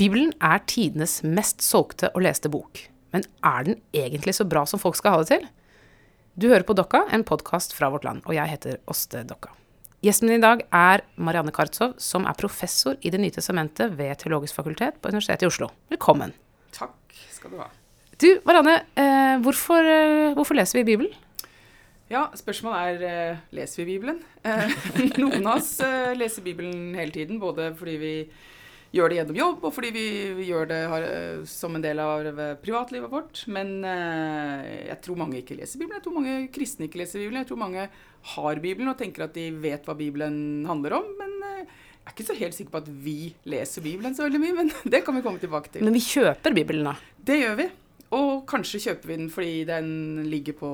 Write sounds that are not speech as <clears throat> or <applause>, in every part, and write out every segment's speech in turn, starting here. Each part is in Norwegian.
Bibelen er tidenes mest solgte og leste bok. Men er den egentlig så bra som folk skal ha det til? Du hører på Dokka, en podkast fra vårt land, og jeg heter Åste Dokka. Gjesten min i dag er Marianne Kartsov, som er professor i Det nye testamentet ved Teologisk fakultet på Universitetet i Oslo. Velkommen. Takk skal du ha. Du, Marianne, eh, hvorfor, eh, hvorfor leser vi Bibelen? Ja, spørsmålet er eh, leser vi Bibelen. <laughs> Noen av oss leser Bibelen hele tiden, både fordi vi gjør det gjennom jobb, og fordi vi, vi gjør det har, eh, som en del av eh, privatlivet vårt. Men eh, jeg tror mange ikke leser Bibelen. Jeg tror mange kristne ikke leser Bibelen. Jeg tror mange har Bibelen og tenker at de vet hva Bibelen handler om. Men eh, jeg er ikke så helt sikker på at vi leser Bibelen så veldig mye. Men <laughs> det kan vi komme tilbake til. Men vi kjøper Bibelen, da. Det gjør vi. Og kanskje kjøper vi den fordi den ligger på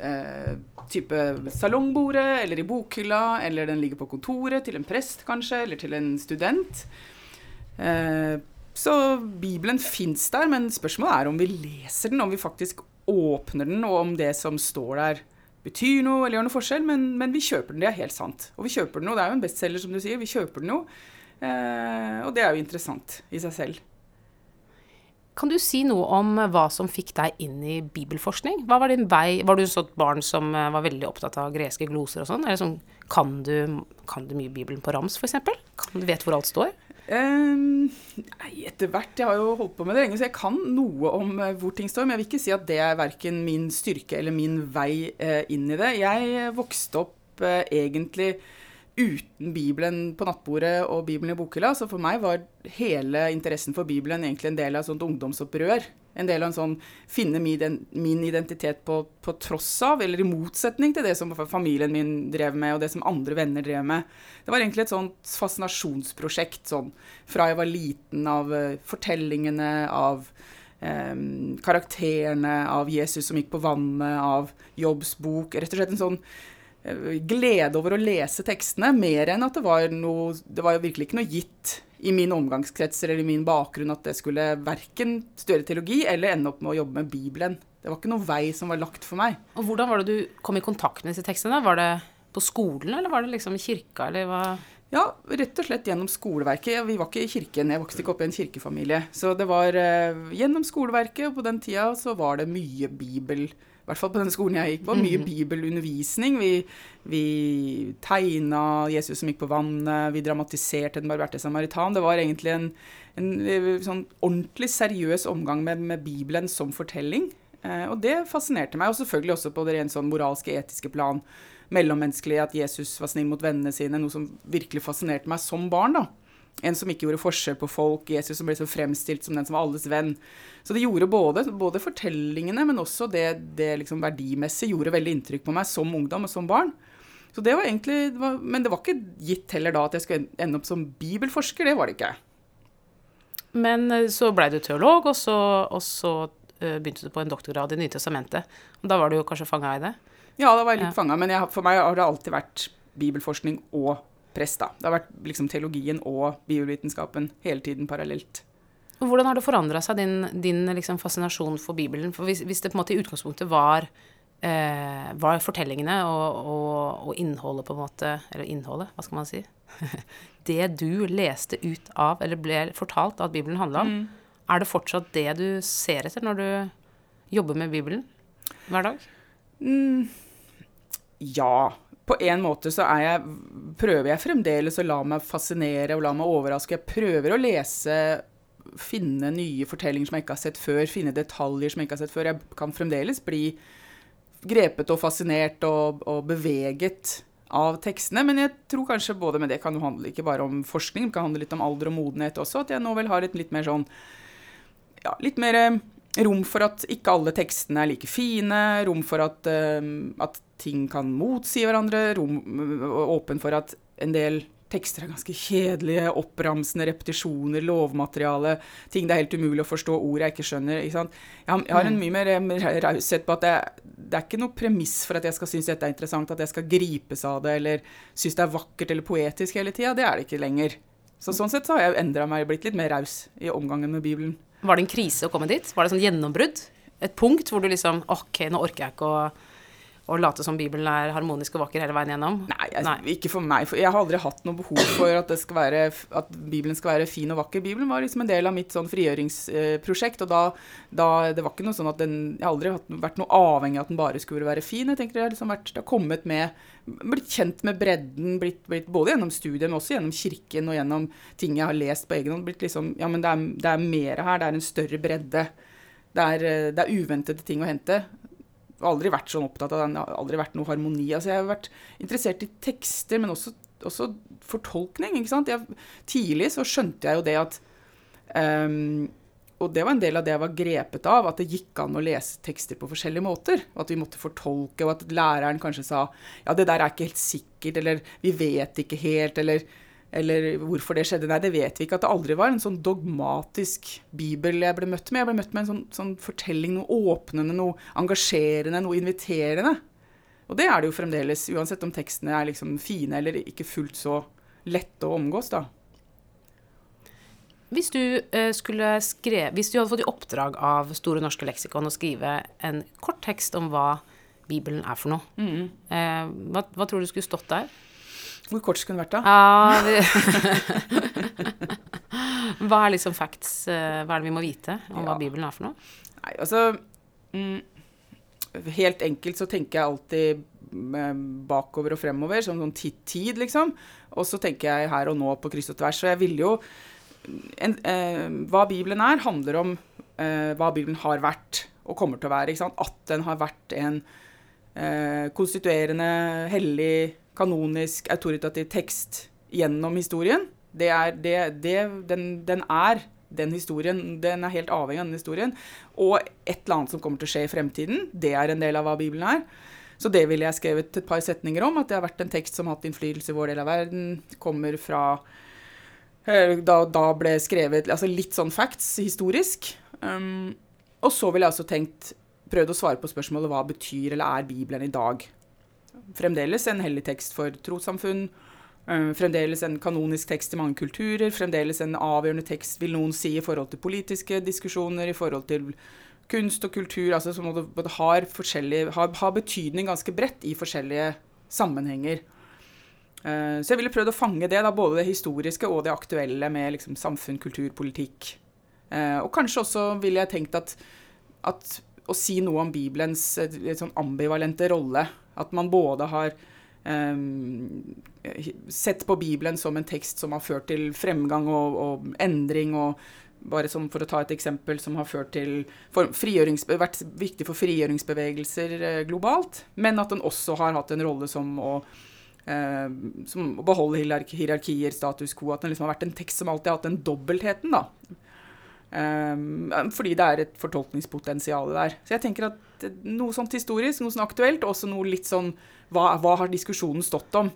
eh, type salongbordet, eller i bokhylla, eller den ligger på kontoret til en prest, kanskje, eller til en student. Eh, så Bibelen fins der, men spørsmålet er om vi leser den, om vi faktisk åpner den, og om det som står der, betyr noe eller gjør noe forskjell. Men, men vi kjøper den, det er helt sant. Og vi kjøper den jo, det er jo en bestselger, som du sier. Vi kjøper den jo. Eh, og det er jo interessant i seg selv. Kan du si noe om hva som fikk deg inn i bibelforskning? Hva Var din vei? Var du et sånt barn som eh, var veldig opptatt av greske gloser og sånn? Eller sånn, kan du, kan du mye Bibelen på rams, f.eks.? Kan du vet hvor alt står? Um, etter hvert. Jeg har jo holdt på med det lenge, så jeg kan noe om uh, hvor ting står. Men jeg vil ikke si at det er verken min styrke eller min vei uh, inn i det. Jeg vokste opp uh, egentlig uten Bibelen på nattbordet og Bibelen i bokhylla. Så for meg var hele interessen for Bibelen egentlig en del av et sånt ungdomsopprør. En del av en sånn finne min identitet på, på, tross av, eller i motsetning til det som familien min drev med, og det som andre venner drev med. Det var egentlig et sånt fascinasjonsprosjekt sånn fra jeg var liten, av uh, fortellingene, av eh, karakterene, av Jesus som gikk på vannet, av Jobbs bok. Rett og slett en sånn glede over å lese tekstene, mer enn at det var noe Det var jo virkelig ikke noe gitt i min omgangskrets eller i min bakgrunn at det skulle verken studere teologi eller ende opp med å jobbe med Bibelen. Det var ikke noen vei som var lagt for meg. Og Hvordan var det du kom i kontakt med disse tekstene? Var det på skolen, eller var det liksom i kirka, eller hva? Ja, rett og slett gjennom skoleverket. Vi var ikke i kirken, jeg vokste ikke opp i en kirkefamilie. Så det var uh, gjennom skoleverket, og på den tida så var det mye bibel hvert fall på den skolen jeg gikk på, mye mhm. bibelundervisning. Vi, vi tegna Jesus som gikk på vannet, vi dramatiserte Den barberte samaritan. Det var egentlig en, en sånn ordentlig seriøs omgang med, med Bibelen som fortelling. Eh, og det fascinerte meg, og selvfølgelig også på det rent sånn moralske, etiske plan. Mellommenneskelig, at Jesus var snill mot vennene sine, noe som virkelig fascinerte meg som barn. da. En som ikke gjorde forskjell på folk. Jesus som ble så fremstilt som den som var alles venn. Så det gjorde både, både fortellingene, men også det, det liksom verdimessige gjorde veldig inntrykk på meg som ungdom og som barn. Så det var egentlig, det var, Men det var ikke gitt heller da at jeg skulle ende opp som bibelforsker. Det var det ikke. Men eh, så blei du teolog, og så, og så uh, begynte du på en doktorgrad i Nytestamentet. Og da var du jo kanskje fanga i det? Ja, da var jeg litt ja. fanga. Men jeg, for meg har det alltid vært bibelforskning og prest, da. Det har vært liksom teologien og biovitenskapen hele tiden parallelt. Og Hvordan har det forandra seg, din, din liksom fascinasjon for Bibelen? For hvis, hvis, det på en måte i utgangspunktet var, eh, var fortellingene og, og, og, innholdet, på en måte Eller innholdet, hva skal man si? <laughs> det du leste ut av, eller ble fortalt at Bibelen handla om, mm. er det fortsatt det du ser etter når du jobber med Bibelen hver dag? Mm. Ja på en måte så er jeg, prøver jeg fremdeles å la meg fascinere og la meg overraske. Jeg prøver å lese, finne nye fortellinger som jeg ikke har sett før, finne detaljer som jeg ikke har sett før. Jeg kan fremdeles bli grepet og fascinert og, og beveget av tekstene. Men jeg tror kanskje både med det kan jo handle ikke bare om forskning, det kan handle litt om alder og modenhet også. At jeg nå vel har et litt mer sånn ja, litt mer eh, rom for at ikke alle tekstene er like fine, rom for at, uh, at ting kan motsi hverandre, rom, åpen for at en del tekster er ganske kjedelige, oppramsende repetisjoner, lovmateriale, ting det er helt umulig å forstå ord jeg ikke skjønner. Ikke jeg, har en mm. mye mer raushet på at det, det, er ikke noe premiss for at jeg skal synes dette er interessant, at jeg skal gripes av det, eller synes det er vakkert eller poetisk hele tida. Det er det ikke lenger. Så sånn sett så har jeg endra meg, blitt litt mer raus i omgangen med Bibelen. Var det en krise å komme dit? Var det sånn gjennombrudd? Et punkt hvor du liksom OK, nå orker jeg ikke å å late som Bibelen er harmonisk og vakker hele veien gjennom? Nei, jeg, Nei. ikke for meg. For jeg har aldri hatt noe behov for at, det skal være, at Bibelen skal være fin og vakker. Bibelen var liksom en del av mitt sånn frigjøringsprosjekt. og da, da, Det var ikke noe sånn at den Jeg har aldri vært noe avhengig av at den bare skulle være fin. Jeg tenker Det har liksom vært, det har kommet med Blitt kjent med bredden, blitt, blitt, både gjennom studiet, men også gjennom kirken og gjennom ting jeg har lest på egen hånd. blitt liksom, ja, men det er, det er mer her. Det er en større bredde. Det er, det er uventede ting å hente. Har aldri vært sånn opptatt av den, har aldri vært noe harmoni. Altså, jeg har vært interessert i tekster, men også, også fortolkning. ikke sant? Jeg, tidlig så skjønte jeg jo det at um, Og det var en del av det jeg var grepet av, at det gikk an å lese tekster på forskjellige måter. Og at vi måtte fortolke, og at læreren kanskje sa ja, det der er ikke helt sikkert, eller vi vet ikke helt, eller eller hvorfor det skjedde. Nei, det vet vi ikke. At det aldri var en sånn dogmatisk bibel jeg ble møtt med. Jeg ble møtt med en sånn, sånn fortelling, noe åpnende, noe engasjerende, noe inviterende. Og det er det jo fremdeles, uansett om tekstene er liksom fine eller ikke fullt så lette å omgås, da. Hvis du, eh, skulle skre, hvis du hadde fått i oppdrag av Store norske leksikon å skrive en kort tekst om hva Bibelen er for noe, mm. hva, hva tror du skulle stått der? Hvor kort skulle den vært, da? Ja, <laughs> hva er liksom facts? eh, Hva er det vi må vite om hva Bibelen er for noe? Nei, altså mm, Helt enkelt så tenker jeg alltid mm, bakover og fremover, som sånn tid, tid, liksom. Og så tenker jeg her og nå på kryss og tvers. Og jeg ville jo en, eh, Hva Bibelen er, handler om eh, hva Bibelen har vært og kommer til å være. Ikke sant? At den har vært en eh, konstituerende, hellig, kanonisk, autoritativ tekst gjennom historien. Det er, det, det, den, den er den historien. Den er helt avhengig av den historien. Og et eller annet som kommer til å skje i fremtiden. Det er en del av hva Bibelen er. Så det ville jeg skrevet et par setninger om. At det har vært en tekst som har hatt innflytelse i vår del av verden. Kommer fra eh, da, da ble skrevet altså litt sånn facts historisk. Um, og så ville jeg også tenkt prøvd å svare på spørsmålet hva betyr eller er Bibelen i dag. Fremdeles en hellig tekst for trossamfunn. øh, Fremdeles en kanonisk tekst i mange kulturer. Fremdeles en avgjørende tekst, vil noen si, i forhold til politiske diskusjoner, i forhold til kunst og kultur. altså Som har, har, har betydning ganske bredt i forskjellige sammenhenger. Eh, Så jeg ville prøvd å fange det, da, både det historiske og det aktuelle med liksom, samfunn, kultur, politikk. Eh, Og kanskje også ville jeg tenkt at, at å si noe om Bibelens eh, sånn ambivalente rolle. At man både har eh, sett på Bibelen som en tekst som har ført til fremgang og, og endring, og bare for å ta et eksempel som har ført til vært viktig for frigjøringsbevegelser eh, globalt, men at den også har hatt en rolle som å eh, som beholde hierarkier, status quo. At den liksom har vært en tekst som alltid har hatt den dobbeltheten, da. Um, fordi det er et fortolkningspotensial der. Så jeg tenker at noe sånt historisk, noe sånn aktuelt, og også noe litt sånn hva, hva har diskusjonen stått om?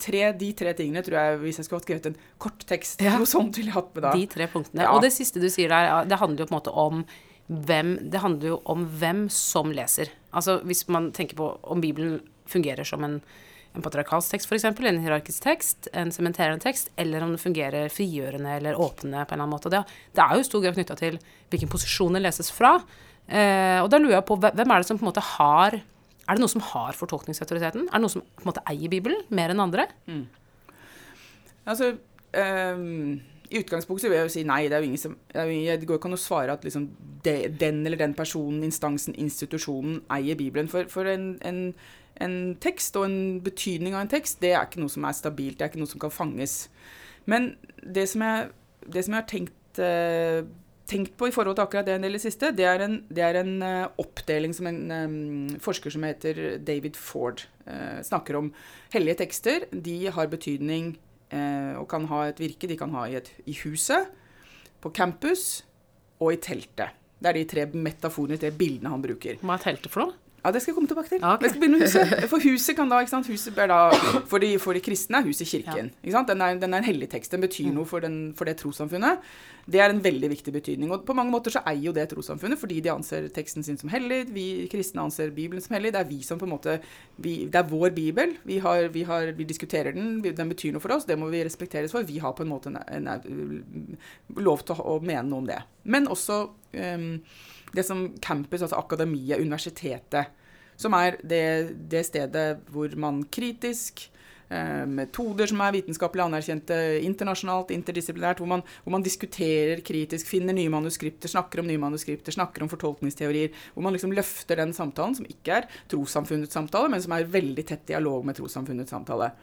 Tre, de tre tingene tror jeg, hvis jeg skulle hatt skrevet en kort tekst, Ja. noe sånt ville jeg hatt med da. De tre punktene. Ja. Og det siste du sier der, det handler jo på en måte om hvem Det handler jo om hvem som leser. Altså hvis man tenker på om Bibelen fungerer som en, en patriarkalsk tekst, f.eks., en hierarkisk tekst, en sementerende tekst, eller om det fungerer frigjørende eller åpne på en eller annen måte. Det, det er jo i stor grad knytta til hvilken posisjon det leses fra. Eh, og da lurer jeg på hvem er det som på en måte har Er det noe som har fortolkningsautoriteten? Er det noe som på en måte eier Bibelen mer enn andre? Altså, um I utgangspunktet vil jeg jo si nei. Det, jo som, det, jo, ingen- det går ikke an å svare at liksom de, den eller den personen, instansen, institusjonen eier Bibelen. For, for en, en, en tekst og en betydning av en tekst, det er ikke noe som er stabilt. Det er ikke noe som kan fanges. Men det som jeg, det som jeg har tenkt, eh, tenkt på i forhold til akkurat det en del i det siste, det er en, det er en uh, oppdeling som en um, forsker som heter David Ford uh, snakker om. Hellige tekster de har betydning uh, og kan ha et virke. De kan ha i, et, i huset, på campus og i teltet. Det er de tre metaforene, tre bildene han bruker. Hva er teltet for noe? Ja, det skal jeg komme tilbake til. Okay. Jeg skal begynne med huset. <laughs> For huset kan da, ikke sant, huset er da, for de, for de kristne er huset kirken. Ikke sant? Den, er, den er en hellig tekst. Den betyr noe for, den, for det trossamfunnet. Det er en veldig viktig betydning. Og på mange måter så eier jo det trossamfunnet, fordi de anser teksten sin som hellig. Vi kristne anser Bibelen som hellig. Det er vi som på en måte vi, Det er vår bibel. Vi, har, vi, har, vi diskuterer den. Den betyr noe for oss. Det må vi respekteres for. Vi har på en måte en, en, en, lov til å, mene noe om det. Men også um, det som campus, altså akademiet, universitetet, som er det, det stedet hvor man kritisk eh, Metoder som er vitenskapelig anerkjente internasjonalt, interdisiplinært, hvor man, hvor man, diskuterer kritisk, finner nye manuskripter, snakker om nye manuskripter, snakker om fortolkningsteorier. Hvor man liksom løfter den samtalen som ikke er trossamfunnets samtale, men som er veldig tett dialog med trossamfunnets samtale.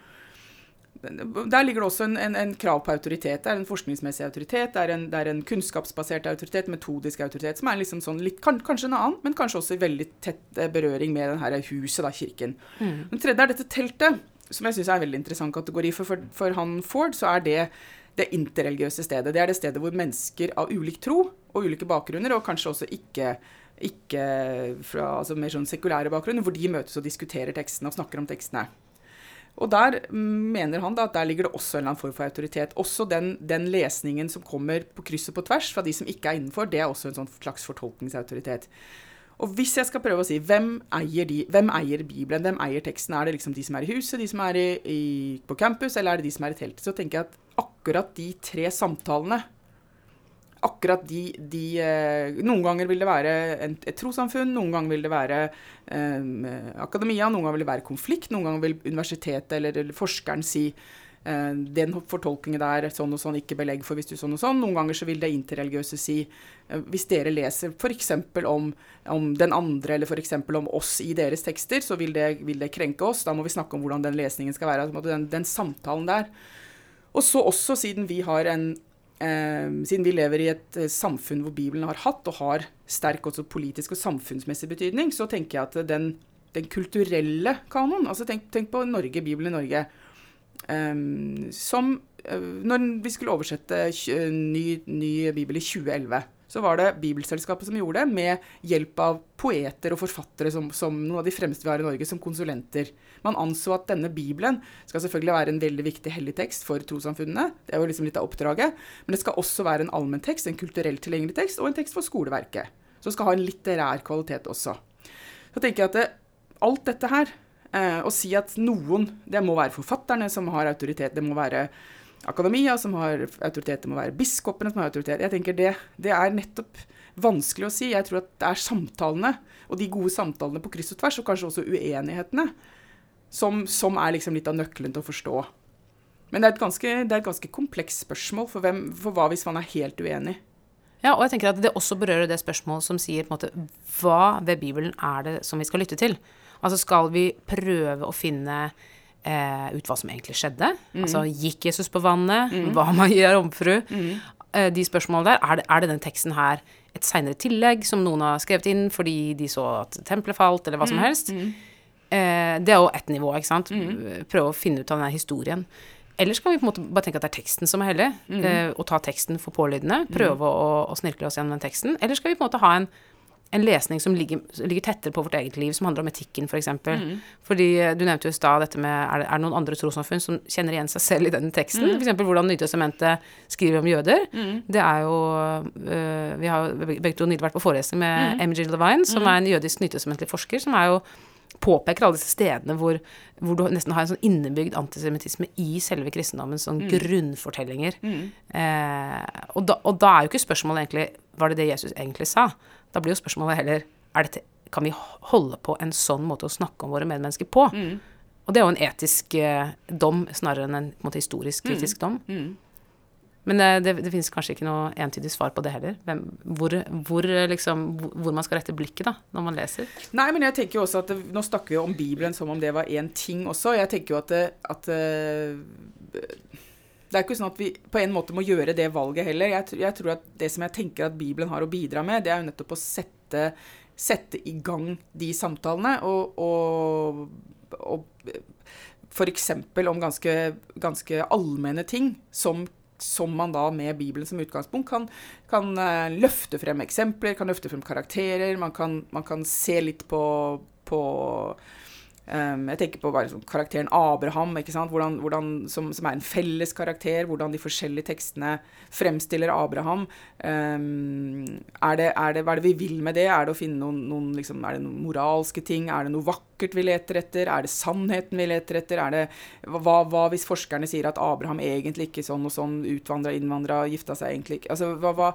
Der ligger det også en, en, en, krav på autoritet. Det er en forskningsmessig autoritet, det er en, det er en kunnskapsbasert autoritet, metodisk autoritet, som er liksom sånn litt, kan, kanskje en annen, men kanskje også i veldig tett eh, berøring med det huset, da, kirken. Mm. Den tredje er dette teltet, som jeg syns er en veldig interessant kategori. For, for, for han Ford så er det det interreligiøse stedet. Det er det stedet hvor mennesker av ulik tro og ulike bakgrunner, og kanskje også ikke ikke fra altså mer sånn sekulære bakgrunner, hvor de møtes og diskuterer tekstene og snakker om tekstene. Og der mener han da at der ligger det også en eller annen form for autoritet. Også den, den, lesningen som kommer på kryss og på tvers fra de som ikke er innenfor, det er også en sånn slags fortolkningsautoritet. Og hvis jeg skal prøve å si hvem eier, de, hvem eier Bibelen, hvem eier teksten, er det liksom de som er i huset, de som er i, i, på campus, eller er det de som er i teltet, så tenker jeg at akkurat de tre samtalene akkurat de, de eh, Noen ganger vil det være et trossamfunn, noen ganger vil det være um, akademia, noen ganger vil det være konflikt, noen ganger vil universitetet eller, eller forskeren si uh, den fortolkningen der, sånn og sånn, ikke belegg for hvis du sånn og sånn. Noen ganger så vil det interreligiøse si Hvis dere leser f.eks. Om, om den andre, eller f.eks. om oss i deres tekster, så vil det, vil det, krenke oss. Da må vi snakke om hvordan den lesningen skal være. Altså, den, den samtalen der. Og så også, siden vi har en eh, siden vi lever i et eh, samfunn hvor Bibelen har hatt og har sterk også politisk og samfunnsmessig betydning, så tenker jeg at den, den kulturelle kanon altså tenk, tenk, på Norge, Bibelen i Norge. Um, som uh, Når vi skulle oversette ny, ny bibel i 2011 så var det Bibelselskapet som gjorde det, med hjelp av poeter og forfattere som, som, noen av de fremste vi har i Norge, som konsulenter. Man anså at denne Bibelen skal selvfølgelig være en veldig viktig hellig tekst for trossamfunnene. Det er jo liksom litt av oppdraget. Men det skal også være en allmenn tekst, en kulturelt tilgjengelig tekst, og en tekst for skoleverket. Som skal ha en litterær kvalitet også. Så tenker jeg at det, alt dette her, eh, å si at noen Det må være forfatterne som har autoritet. Det må være akademia som har autoritet, det må være biskopene som har autoritet. Jeg tenker det, det er nettopp vanskelig å si. Jeg tror at det er samtalene, og de gode samtalene på kryss og tvers, og kanskje også uenighetene, som, som er liksom litt av nøkkelen til å forstå. Men det er et ganske, ganske komplekst spørsmål, for, hvem, for hva hvis man er helt uenig? Ja, og jeg tenker at det også berører det spørsmålet som sier på en måte hva ved Bibelen er det som vi skal lytte til? Altså skal vi prøve å finne eh, ut hva som egentlig skjedde. Mm. Altså gikk Jesus på vannet? Mm. Hva man <laughs> gjør omfru? Mm. Eh, de spørsmålene der. Er det, er det den teksten her et seinere tillegg som noen har skrevet inn fordi de så at tempelet falt, eller hva som mm. helst? Mm. Eh, det er jo ett nivå, ikke sant. Mm. Prøve å finne ut av den historien. Eller skal vi på en måte bare tenke at det er teksten som er hellig, eh, og ta teksten for pålydende? Prøve å, å snirkle oss gjennom den teksten? Eller skal vi på en måte ha en en lesning som ligger, ligger, tettere på vårt eget liv, som handler om etikken, f.eks. For eksempel. mm. Fordi eh, du nevnte jo i stad dette med er det, er det noen andre trossamfunn som kjenner igjen seg selv i denne teksten? Mm. F.eks. hvordan Nytestamentet skriver om jøder. Mm. Det er jo øh, Vi har jo begge to nylig vært på forelesning med mm. MG Levine, som mm. er en jødisk nytestamentlig forsker, som er jo påpeker alle disse stedene hvor, hvor, du nesten har en sånn innebygd antisemittisme i selve kristendommen, sånn mm. grunnfortellinger. Mm. Eh, og, da, og, da, er jo ikke spørsmålet egentlig Var det det Jesus egentlig sa? Da blir jo spørsmålet heller dette, Kan vi holde på en sånn måte å snakke om våre medmennesker på? Mm. Og det er jo en etisk eh, dom snarere enn en, en måte, historisk mm. kritisk dom. Mm. Men det, det, det finnes kanskje ikke noe entydig svar på det heller. Hvem, hvor, hvor, liksom, hvor, man skal rette blikket da, når man leser. Nei, men jeg tenker jo også at det, Nå snakker vi om Bibelen som om det var én ting også. Jeg tenker jo at, det, at det er ikke sånn at vi på en måte må gjøre det valget heller. Jeg, jeg, tror at Det som jeg tenker at Bibelen har å bidra med, det er jo nettopp å sette, sette i gang de samtalene. Og, og, og f.eks. om ganske, ganske allmenne ting som, som man da med Bibelen som utgangspunkt kan, kan uh, løfte frem eksempler, kan løfte frem karakterer. Man kan, man kan se litt på, på Um, jeg tenker på bare sånn, karakteren Abraham, hvordan, hvordan, som, som, er en felles karakter. Hvordan de forskjellige tekstene fremstiller Abraham. Um, er det, er det, hva er det vi vil med det? Er det å finne noen, noen, liksom, er det noen moralske ting? Er det noe vakkert vi leter etter? Er det sannheten vi leter etter? Er det, hva, hva hvis forskerne sier at Abraham egentlig ikke sånn og sånn, utvandra, innvandra, gifta seg egentlig ikke altså, hva,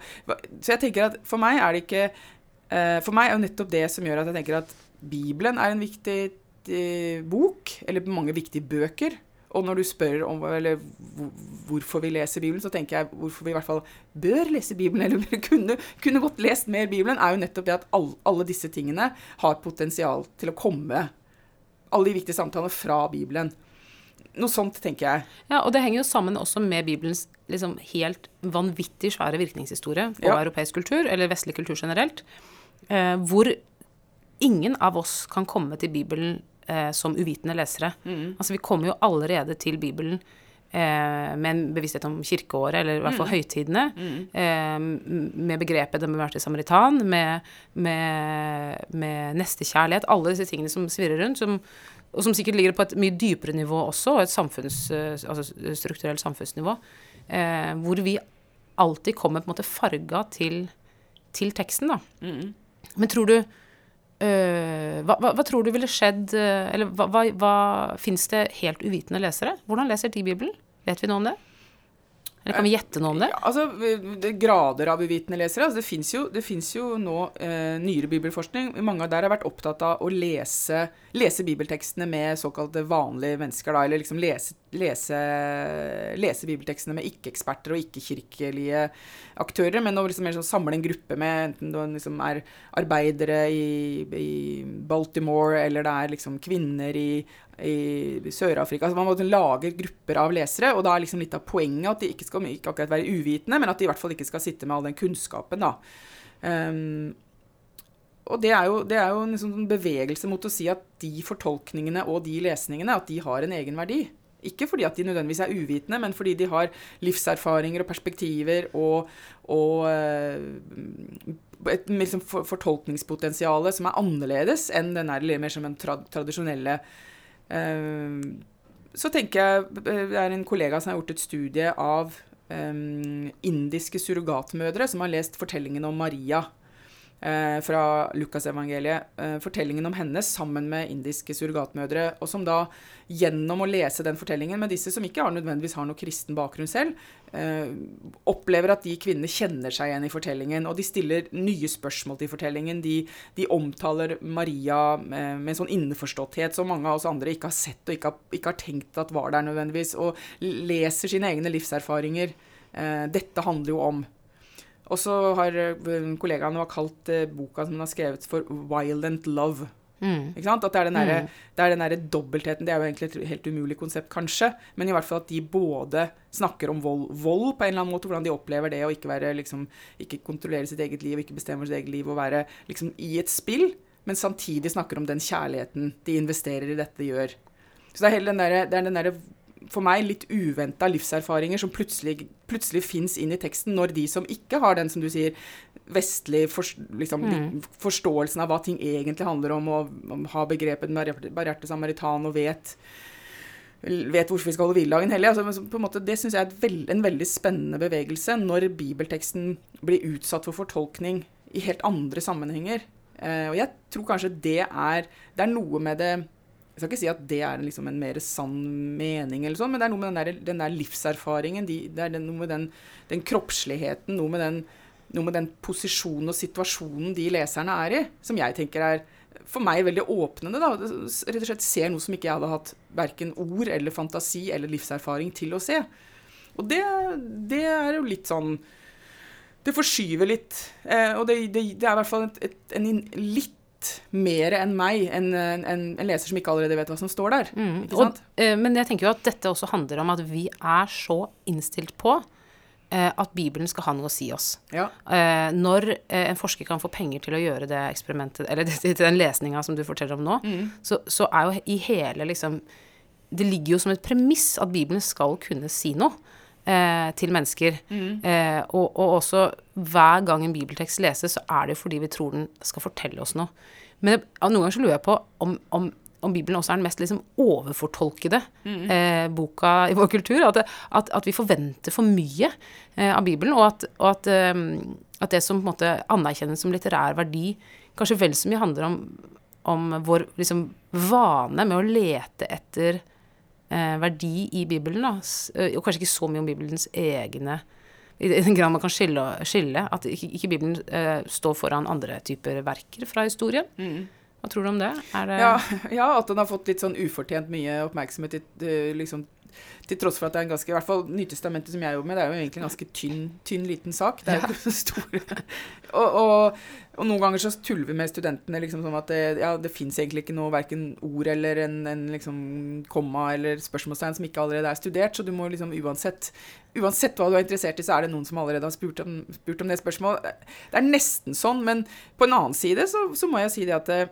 Så jeg tenker at for meg er det ikke uh, For meg er jo nettopp det som gjør at jeg tenker at Bibelen er en viktig eh, bok, eller mange viktige bøker. Og når du spør om eller, hvorfor vi leser Bibelen, så tenker jeg hvorfor vi i hvert fall bør lese Bibelen, <laughs> eller kunne, kunne godt lest mer Bibelen, er jo nettopp det at alle, alle disse tingene har potensial til å komme. Alle de viktige samtalene fra Bibelen. Noe sånt, tenker jeg. Ja, og det henger jo sammen også med Bibelens liksom, helt vanvittig svære virkningshistorie på ja. europeisk kultur, eller vestlig kultur generelt, eh, hvor ingen av oss kan komme til Bibelen eh, som uvitende lesere. Mm. Altså, vi kommer jo allerede til Bibelen eh, med en bevissthet om kirkeåret, eller i hvert fall mm. høytidene, mm. eh, med begrepet 'den bevarte samaritan', med, med, med, nestekjærlighet, alle disse tingene som svirrer rundt, som, og som sikkert ligger på et mye dypere nivå også, et samfunns, eh, altså strukturelt samfunnsnivå, eh, hvor vi alltid kommer på en måte farga til, til teksten, da. Mm. Men tror du hva, hva, hva, tror du ville skjedd uh, Eller hva, hva Fins det helt uvitende lesere? Hvordan leser de Bibelen? Vet vi noe om det? Eller kan vi gjette noe om det? Ja, altså, det er Grader av uvitende lesere. Altså, det fins jo, jo, nå eh, nyere bibelforskning. Mange av der har vært opptatt av å lese, lese bibeltekstene med såkalte vanlige mennesker. Da, eller liksom lese, lese, lese bibeltekstene med ikke-eksperter og ikke-kirkelige aktører. Men å liksom, liksom, samle en gruppe med enten det liksom er arbeidere i, i Baltimore, eller det er liksom kvinner i i Sør-Afrika. Så man måtte lage grupper av lesere, og da er liksom litt av poenget at de ikke skal ikke akkurat være uvitende, men at de i hvert fall ikke skal sitte med all den kunnskapen, da. Um, og det er jo, det er jo en sånn bevegelse mot å si at de fortolkningene og de lesningene at de har en egen verdi. Ikke fordi at de nødvendigvis er uvitende, men fordi de har livserfaringer og perspektiver og, og uh, et liksom, fortolkningspotensial som er annerledes enn den er mer som en tra tradisjonelle Eh, så tenker jeg eh, Det er en kollega som har gjort et studie av um, indiske surrogatmødre som har lest fortellingen om Maria. eh, fra Lukasevangeliet. Eh, fortellingen om henne sammen med indiske surrogatmødre. Og som da, gjennom å lese den fortellingen med disse som ikke har nødvendigvis har noe kristen bakgrunn selv, eh, opplever at de kvinnene kjenner seg igjen i fortellingen. Og de stiller nye spørsmål til fortellingen. De, de omtaler Maria med, en sånn innforståtthet som mange av oss andre ikke har sett og ikke har, ikke har tenkt at var der nødvendigvis. Og leser sine egne livserfaringer. Eh, dette handler jo om og så har eh, kollegaene kalt uh, boka som hun har skrevet, for 'Violent Love'. Mm. Ikke sant? At det er den derre mm. der dobbeltheten. Det er jo egentlig et helt umulig konsept, kanskje. Men i hvert fall at de både snakker om vold, vold på en eller annen måte, hvordan de opplever det å ikke, være, liksom, ikke kontrollere sitt eget liv, ikke bestemme sitt eget liv, og være liksom i et spill, men samtidig snakker om den kjærligheten de investerer i dette, gjør. Så det er hele den derre der for meg litt uventa livserfaringer som plutselig, plutselig fins inn i teksten, når de som ikke har den, som du sier, vestlig for, liksom, mm. forståelsen av hva ting egentlig handler om, og har begrepet barrierte samaritan og vet vet hvorfor vi skal holde hviledagen hellig. Altså, måte, det syns jeg er veld, en veldig spennende bevegelse, når bibelteksten blir utsatt for fortolkning i helt andre sammenhenger. Eh, og jeg tror kanskje det er, det er noe med det jeg skal ikke si at det er liksom en mer sann mening, eller sånn, men det er noe med den der, den der livserfaringen. De, det er noe med den, den kroppsligheten, noe med den, noe med den, posisjonen og situasjonen de leserne er i, som jeg tenker er for meg veldig åpnende. da, Rett og slett ser noe som ikke jeg hadde hatt verken ord eller fantasi eller livserfaring til å se. Og det, det er jo litt sånn Det forskyver litt. Eh, og det, det, det, er i hvert fall et, et, en litt mer enn meg, en, en, en, leser som ikke allerede vet hva som står der. Mm. Og, eh, men jeg tenker jo at dette også handler om at vi er så innstilt på eh, at Bibelen skal ha noe å si oss. Ja. Eh, når en forsker kan få penger til å gjøre det eksperimentet, eller <laughs> til den lesninga som du forteller om nå, mm. så, så, er jo i hele liksom Det ligger jo som et premiss at Bibelen skal kunne si noe. Eh, til mennesker. Mm. Eh, og, og, også hver gang en bibeltekst leses, så er det jo fordi vi tror den skal fortelle oss noe. Men noen ganger så lurer jeg på om, om, om Bibelen også er den mest liksom overfortolkede mm. eh, boka i vår kultur. At, at, at, vi forventer for mye eh, av Bibelen, og, at, og at, eh, at, det som på en måte anerkjennes som litterær verdi, kanskje vel så mye handler om, om vår liksom, vane med å lete etter eh, verdi i Bibelen, da, eh, og kanskje ikke så mye om Bibelens egne i den grad man kan skille, skille at ikke, ikke Bibelen eh, står foran andre typer verker fra historien. Mm. Hva tror du om det? det ja, <laughs> ja, at den har fått litt sånn ufortjent mye oppmerksomhet i liksom, til tross for at det er en ganske I hvert fall Nytestamentet som jeg jobber med, det er jo egentlig en ganske tynn, tynn liten sak. Det er jo ikke så stor. <laughs> og, og, og, noen ganger så tuller vi med studentene liksom sånn at det, ja, det fins egentlig ikke noe verken ord eller en, en liksom komma eller spørsmålstegn som ikke allerede er studert, så du må liksom uansett Uansett hva du er interessert i, så er det noen som allerede har spurt om, spurt om det spørsmålet. Det er nesten sånn, men på en annen side så, så må jeg si det at eh,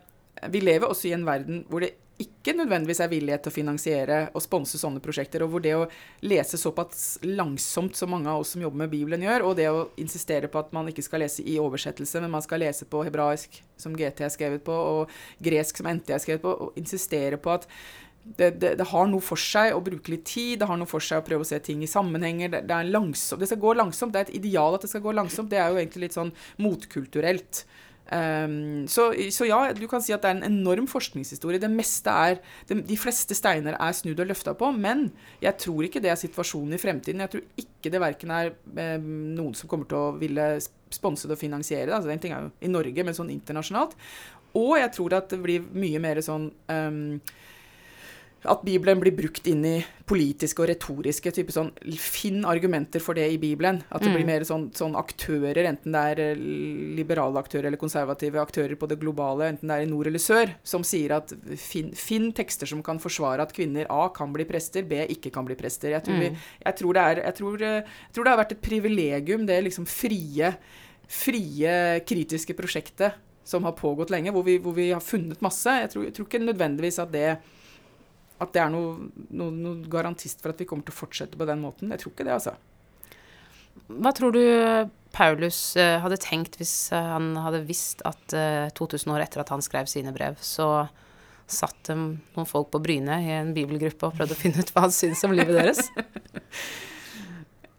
vi lever også i en verden hvor det ikke nødvendigvis er villighet til å finansiere og sponse sånne prosjekter, og hvor det å lese såpass langsomt som mange av oss som jobber med Bibelen gjør, og det å insistere på at man ikke skal lese i oversettelse, men man skal lese på hebraisk, som GT er skrevet på, og gresk, som NT er skrevet på, og insistere på at det, det, det, har noe for seg å bruke litt tid, det har noe for seg å prøve å se ting i sammenhenger. Det, det, langsomt, det skal gå langsomt. Det er et ideal at det skal gå langsomt. Det er jo egentlig litt sånn motkulturelt. Um, så, så, ja, du kan si at det er en enorm forskningshistorie. Det meste er, de, de fleste steiner er snudd og løfta på, men jeg tror ikke det er situasjonen i fremtiden. Jeg tror ikke det verken er eh, noen som kommer til å ville sponse det og finansiere det. Altså, den ting er jo i Norge, men sånn internasjonalt. Og jeg tror at det blir mye mer sånn um, at Bibelen blir brukt inn i politiske og retoriske type sånn Finn argumenter for det i Bibelen. At det mm. blir mer sånn, sånn, aktører, enten det er eh, liberale aktører eller konservative aktører på det globale, enten det er i nord eller sør, som sier at finn, finn tekster som kan forsvare at kvinner A kan bli prester, B ikke kan bli prester. Jeg tror, mm. vi, jeg tror, det, er, jeg tror, eh, jeg tror det har vært et privilegium, det liksom frie, frie kritiske prosjektet som har pågått lenge, hvor vi, hvor vi har funnet masse. Tror, jeg tror ikke nødvendigvis at det at det er noe, noe, noe, garantist for at vi kommer til å fortsette på den måten. Jeg tror ikke det, altså. Hva tror du Paulus uh, hadde tenkt hvis uh, han hadde visst at uh, eh, 2000 år etter at han skrev sine brev, så satt noen folk på Bryne i en bibelgruppe og prøvde å finne ut hva han syntes om livet deres? <laughs>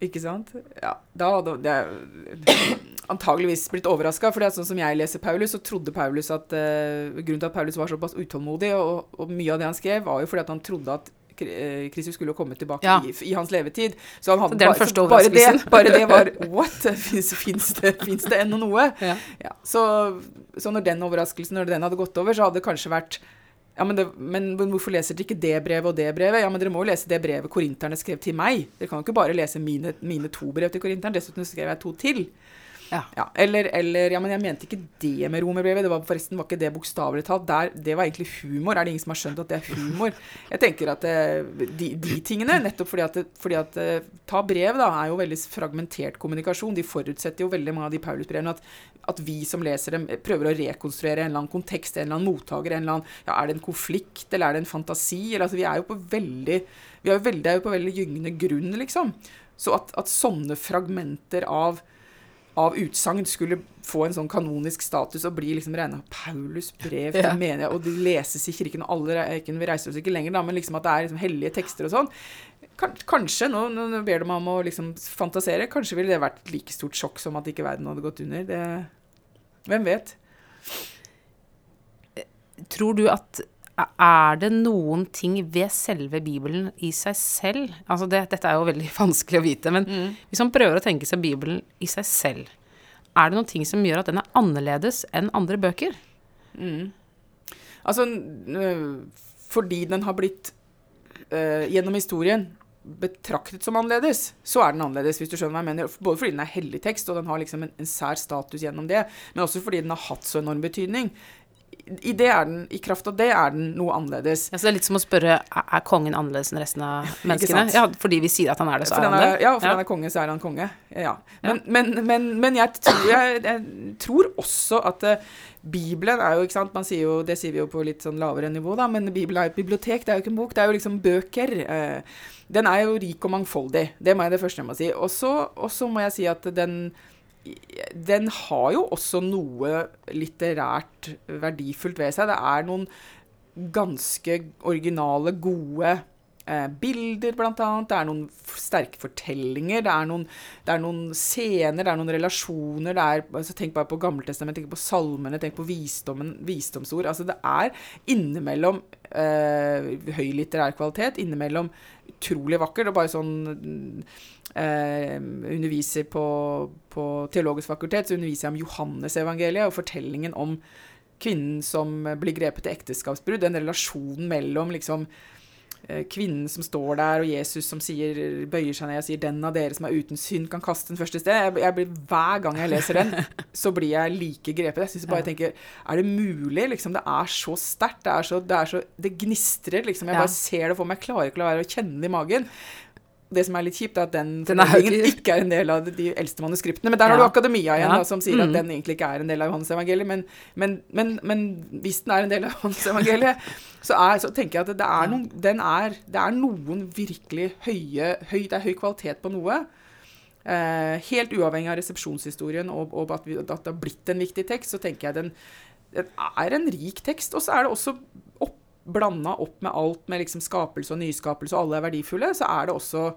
Ikke sant? Ja, da hadde jeg antageligvis blitt overraska. For det er sånn som jeg leser Paulus, så trodde Paulus at uh, Grunnen til at Paulus var såpass utålmodig, og, og, mye av det han skrev, var jo fordi at han trodde at eh, Kristus skulle komme tilbake ja. i, i, hans levetid. Så han hadde så den bare, første bare, det, bare det var <laughs> What? Fins det, det ennå noe? Ja. Ja, så, så når den overraskelsen når den hadde gått over, så hadde det kanskje vært ja, men, det, men, hvorfor leser dere ikke det brevet og det brevet? Ja, men dere må jo lese det brevet korinterne skrev til meg. Dere kan jo ikke bare lese mine, mine to brev til korinteren. Dessuten skrev jeg to til. Ja. ja. eller, eller, Ja, men jeg mente ikke det med romerbrevet. Det var forresten var ikke det bokstavelig talt. Der, det var egentlig humor. Er det ingen som har skjønt at det er humor? Jeg tenker at det, de, de tingene, nettopp fordi at, fordi at, eh, Ta brev, da, er jo veldig fragmentert kommunikasjon. De forutsetter jo veldig mange av de Paulus-brevene at, at, vi som leser dem, prøver å rekonstruere en eller annen kontekst, en eller annen mottaker, en eller annen ja, Er det en konflikt, eller er det en fantasi? Eller, altså, vi er jo på veldig vi er jo veldig, på veldig gyngende grunn, liksom. Så at, at sånne fragmenter av av utsagn skulle få en sånn kanonisk status og bli liksom regna Paulus brev til ja. menighet, og de leses i kirken, og alle ikke, Vi reiser oss ikke lenger, da, men liksom at det er liksom hellige tekster og sånn. Kanskje, nå, nå ber de meg om å liksom fantasere, kanskje ville det vært et like stort sjokk som at ikke verden hadde gått under. Det, hvem vet? Tror du at er det noen ting ved selve Bibelen i seg selv Altså det, dette er jo veldig <laughs> vanskelig å vite, men mm. hvis man prøver å tenke seg Bibelen i seg selv, er det noen ting som gjør at den er annerledes enn andre bøker? Mm. Altså fordi den har blitt uh, gjennom historien betraktet som annerledes, så er den annerledes, hvis du skjønner hva jeg mener. Både fordi den er hellig tekst, og den har liksom en, en sær status gjennom det, men også fordi den har hatt så enorm betydning i, det er den, I kraft av det er den noe annerledes. Ja, så det er litt som å spørre er kongen annerledes enn resten av <laughs> menneskene? Ja, fordi vi sier at han er det, så er han det? Ja, for ja. han er konge, så er han konge. Ja. Men, men, men, men jeg, tror, jeg, jeg, tror, også at uh, Bibelen er jo, ikke sant, man sier jo, det sier vi jo på litt sånn lavere nivå, da, men Bibelen er jo et bibliotek, det er jo ikke en bok, det er jo liksom bøker. Uh, den er jo rik og mangfoldig. Det må jeg det første jeg må si. Og så må jeg si at den den har jo også noe litterært verdifullt ved seg. Det er noen ganske originale, gode eh, bilder, blant annet. Det er noen sterke fortellinger. Det er noen, det er noen scener, det er noen relasjoner. Er, altså, tenk bare på Gammeltestamentet, tenk på salmene, tenk på visdommen, visdomsord. Altså, det er innimellom eh, høy litterær kvalitet, innimellom utrolig vakkert. og bare sånn eh, underviser på, på, Teologisk fakultet, så underviser jeg om Johannesevangeliet og fortellingen om kvinnen som blir grepet til ekteskapsbrudd, den relasjonen mellom liksom eh, kvinnen som står der, og Jesus som sier, bøyer seg ned og sier 'Den av dere som er uten synd, kan kaste den første sted'. Jeg, jeg blir, hver gang jeg leser den, så blir jeg like grepet. Jeg synes bare jeg tenker Er det mulig? Liksom, det er så sterkt. Det, så, det, det gnistrer, liksom. Jeg bare ser det for meg. Jeg klarer ikke å la være å kjenne det i magen. Det som er litt kjipt, er at den Den er ikke- ikke er en del av de eldste manuskriptene. Men der har du akademia igjen, Ja. da, som sier Mm. at den egentlig ikke er en del av Johannes-evangeliet. Men, men, men, men hvis den er en del av Johannes-evangeliet, så, så tenker jeg at det er, noen, den er, det er noen virkelig høye høy, Det er høy kvalitet på noe. Eh, helt uavhengig av resepsjonshistorien og, og at, vi, at det har blitt en viktig tekst, så tenker jeg den, den er en rik tekst. Og så er det også opp, blanda opp med alt med liksom skapelse og nyskapelse, og alle er verdifulle, så er det også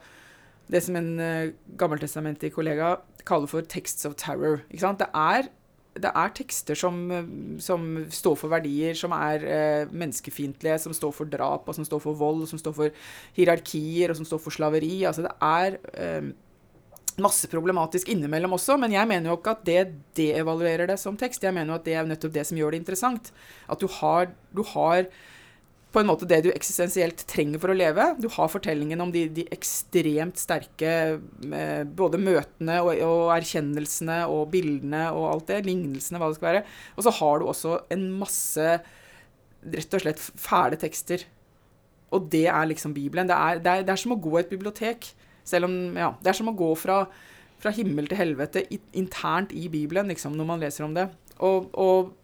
det som en uh, gammeltestamentlig kollega kaller for 'texts of terror'. Ikke sant? Det er, det er tekster som, eh, som står for verdier, som er uh, menneskefiendtlige, som står for drap, og som står for vold, og som står for hierarkier, og som står for slaveri. Altså det er uh, masse problematisk innimellom også, men jeg mener jo ikke at det devaluerer det som tekst. Jeg mener jo at det er nettopp det som gjør det interessant. At du har, du har på en måte det du eksistensielt trenger for å leve. Du har fortellingen om de, de ekstremt sterke eh, både møtene og, og erkjennelsene og bildene og alt det, lignelsene, hva det skal være. Og så har du også en masse rett og slett fæle tekster. Og det er liksom Bibelen. Det er, det er, det er som å gå i et bibliotek. Selv om, ja, Det er som å gå fra, fra himmel til helvete internt i Bibelen, liksom, når man leser om det. Og, og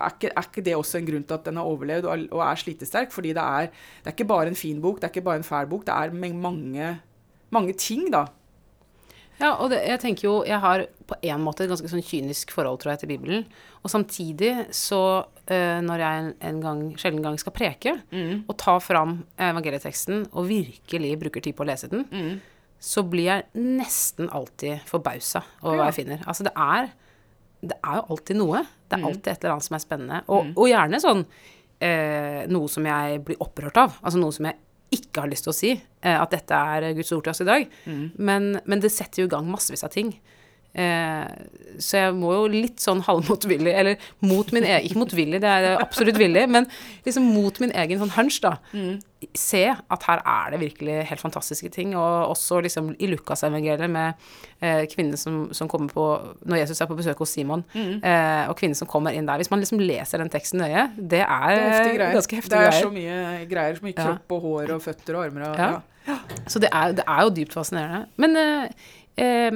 er, ikke, er ikke det også en grunn til at den har overlevd og, og er slitesterk? Fordi det er, det er ikke bare en fin bok, det er ikke bare en fæl bok. Det er mange, mange ting, da. Ja, og det, jeg tenker jo Jeg har på en måte et ganske sånn kynisk forhold, tror jeg, til Bibelen. Og samtidig så eh, Når jeg en, en gang, sjelden gang skal preke, og ta fram evangelieteksten og virkelig bruker tid på å lese den, så blir jeg nesten alltid forbausa over hva jeg finner. Altså, det er Det er jo alltid noe. Det er alltid et eller annet som er spennende. Og, og gjerne sånn eh, noe som jeg blir opprørt av. Altså noe som jeg ikke har lyst til å si. Eh, at dette er Guds ord til oss i dag. Men, men det setter jo i gang massevis av ting. Eh, så jeg må jo litt sånn halvmotvillig, eller mot min egen Ikke motvillig, det er absolutt villig, men liksom mot min egen sånn hunch, da. Se at her er det virkelig helt fantastiske ting. Og også liksom i Lukasevangeliet med eh, kvinnen som, som kommer på Når Jesus er på besøk hos Simon, eh, og kvinnen som kommer inn der. Hvis man liksom leser den teksten nøye, det er, Det er heftige greier. det er så mye greier. Så mye Ja. kropp og hår og føtter og armer og Ja. ja. Så det er, det er jo dypt fascinerende. Men eh, eh,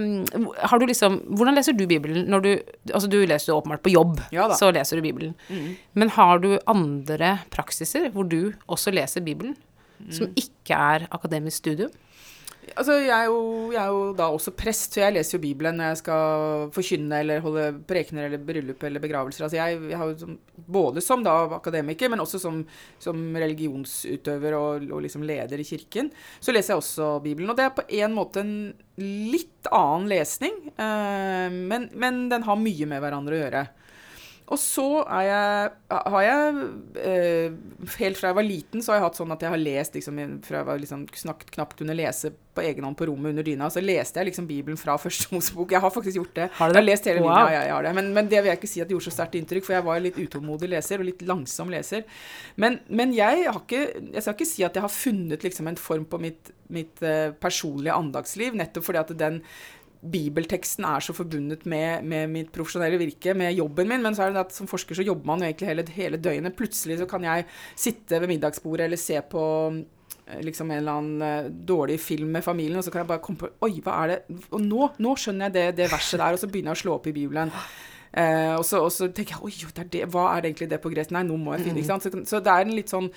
har du liksom Hvordan leser du Bibelen når du Altså, du leser jo åpenbart på jobb, Ja. Mm. så leser du Bibelen. Men har du andre praksiser hvor du også leser Bibelen? Mm. Som ikke er akademisk studium? Altså, jeg er, jo, jeg er jo da også prest, så jeg leser jo Bibelen når jeg skal forkynne eller holde prekener eller bryllup eller begravelser. Altså, jeg, jeg har jo både som da akademiker, men også som, som religionsutøver og, og liksom leder i kirken, så leser jeg også Bibelen. Og det er på en måte en litt annen lesning, eh, men, men den har mye med hverandre å gjøre. Og så jeg, har jeg eh, Helt fra jeg var liten, så har jeg hatt sånn at jeg har lest liksom, Fra jeg var liksom snakket, knapt kunne lese på egen hånd på rommet under dyna, så leste jeg liksom Bibelen fra <laughs> første Mosebok. Jeg har faktisk gjort det. Har du det? Jeg har lest hele Wow. Bibelen, ja, jeg har det. Men, men det vil jeg ikke si at det gjorde så sterkt inntrykk, for jeg var litt utålmodig leser og litt langsom leser. Men, men jeg har ikke Jeg skal ikke si at jeg har funnet liksom en form på mitt, mitt eh, personlige andagsliv, nettopp fordi at den bibelteksten er så forbundet med, med mitt profesjonelle virke, med jobben min. Men så er det at som forsker så jobber man jo egentlig hele, hele døgnet. Plutselig så kan jeg sitte ved middagsbordet eller se på eh, liksom en eller annen eh, dårlig film med familien, og så kan jeg bare komme på Oi, hva er det Og nå, nå skjønner jeg det, det verset der, og så begynner jeg å slå opp i Bibelen. Eh, og, så, og så tenker jeg Oi, det er det, hva er det egentlig det på gresk? Nei, nå må jeg finne ikke sant? Så, så det er en litt sånn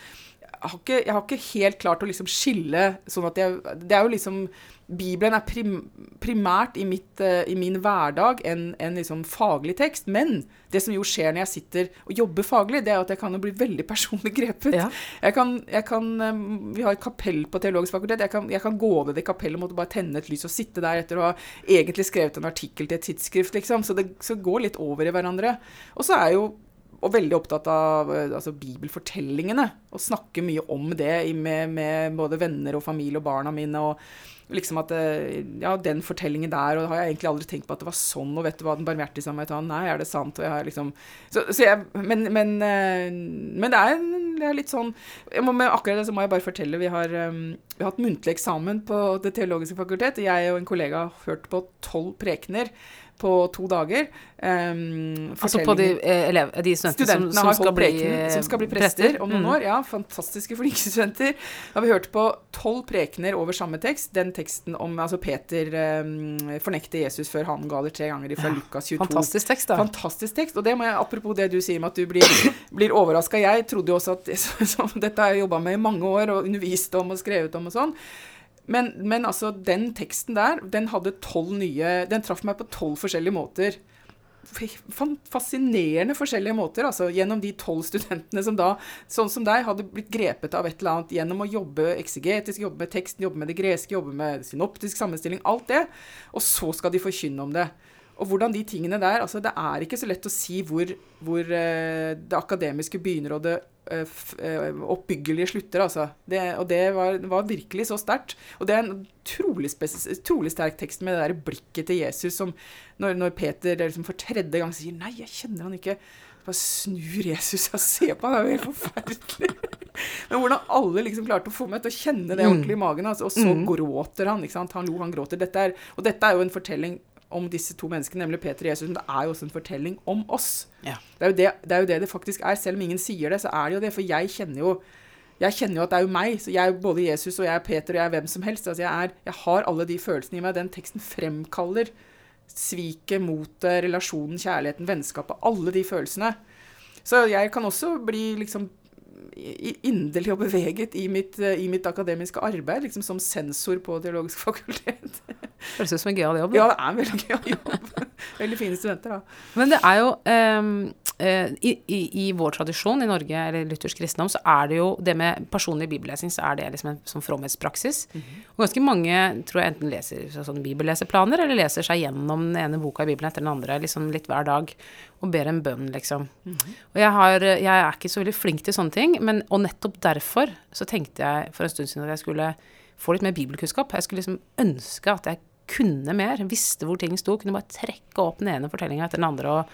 har, ikke, jeg har ikke helt klart å liksom skille sånn at jeg Det er jo liksom Bibelen er prim, primært i, mitt, uh, i min hverdag en, en liksom faglig tekst. Men det som jo skjer når jeg sitter og jobber faglig, det er at jeg kan jo bli veldig personlig grepet. Ja. Jeg kan, jeg kan, um, vi har et kapell på Teologisk fakultet. Jeg kan, jeg kan gå ned i kapellet og måtte bare tenne et lys og sitte der etter å ha egentlig skrevet en artikkel til et tidsskrift, liksom. Så det så går litt over i hverandre. Og så er jo og veldig opptatt av eh, altså, bibelfortellingene. Og snakker mye om det med, med, både venner og familie og barna mine. og liksom at eh, Ja, den fortellingen der, og da har jeg egentlig aldri tenkt på at det var sånn. Og vet du hva, den barmhjertige samaritan Nei, er det sant? Og jeg har liksom så, så jeg, men, men, eh, men det, er, det, er, litt sånn må, Med akkurat det så må jeg bare fortelle. Vi har, vi har hatt muntlig eksamen på Det teologiske fakultet. Jeg og en kollega har hørt på tolv prekener på to dager. Um, altså på de, eh, elev, de studentene, som, som, skal bli, preken, som, skal bli, prester, prester om noen mm. år. Ja, fantastiske, <laughs> flinke studenter. Da har vi hørt på tolv prekener over samme tekst. Den teksten om altså Peter um, fornekter Jesus før han ga det tre ganger fra ja, Lukas 22. Fantastisk tekst, da. Fantastisk tekst. Og det må jeg, apropos det du sier med at du blir, <clears throat> blir overraska. Jeg trodde jo også at <laughs> så, så, Dette har jeg jobba med i mange år og undervist om og skrevet om og sånn. Men, men, altså, den teksten der, den hadde tolv nye Den traff meg på tolv forskjellige måter. Fascinerende forskjellige måter, altså. Gjennom de tolv studentene som da, sånn som deg, hadde blitt grepet av et eller annet gjennom å jobbe eksegetisk, jobbe med teksten, jobbe med det greske, jobbe med synoptisk sammenstilling, alt det. Og så skal de forkynne om det. Og hvordan de tingene der altså Det er ikke så lett å si hvor, hvor uh, det akademiske begynner og det uh, oppbyggelige slutter, altså. Det, og det var, var virkelig så sterkt. Og det er en trolig, sterk tekst med det der blikket til Jesus som når, når Peter liksom for tredje gang sier 'Nei, jeg kjenner han ikke'. Bare snur Jesus og ser på han, det er jo helt forferdelig. <laughs> Men hvordan alle liksom klarte å få meg til å kjenne det ordentlig i magen. Altså, og så mm. gråter han. ikke sant? Han lo, han gråter. Dette er, og dette er jo en fortelling om disse to menneskene, nemlig Peter og Jesus, men det er jo også en fortelling om oss. Ja. Det, er det, det, er jo det, det faktisk er. Selv om ingen sier det, så er det jo det. For jeg kjenner jo jeg kjenner jo at det er jo meg. så Jeg er både Jesus og jeg er Peter og jeg er hvem som helst. Altså jeg, er, jeg har alle de følelsene i meg. Den teksten fremkaller sviket, motet, relasjonen, kjærligheten, vennskapet. Alle de følelsene. Så jeg kan også bli liksom inderlig og beveget i mitt, eh, i mitt akademiske arbeid, liksom som sensor på Teologisk <laughs> fakultet. Høres ut som en gøyal jobb. Da. Ja, det er en veldig gøyal jobb. <laughs> veldig fine studenter, da. Men det er jo um, i, i, i, vår tradisjon i Norge, eller luthersk kristendom, så er det jo det med personlig bibellesing, så er det liksom en sånn fromhetspraksis. Mm -hmm. Og ganske mange tror jeg enten leser sånn bibelleseplaner, eller leser seg gjennom den ene boka i Bibelen etter den andre, liksom litt hver dag, og ber en bønn, liksom. Mm -hmm. Og jeg, har, jeg er ikke så veldig flink til sånne ting, men, og nettopp derfor så tenkte jeg for en stund siden at jeg skulle få litt mer bibelkunnskap. Jeg skulle liksom ønske at jeg kunne mer, visste hvor ting sto, kunne bare trekke opp den ene fortellinga etter den andre og,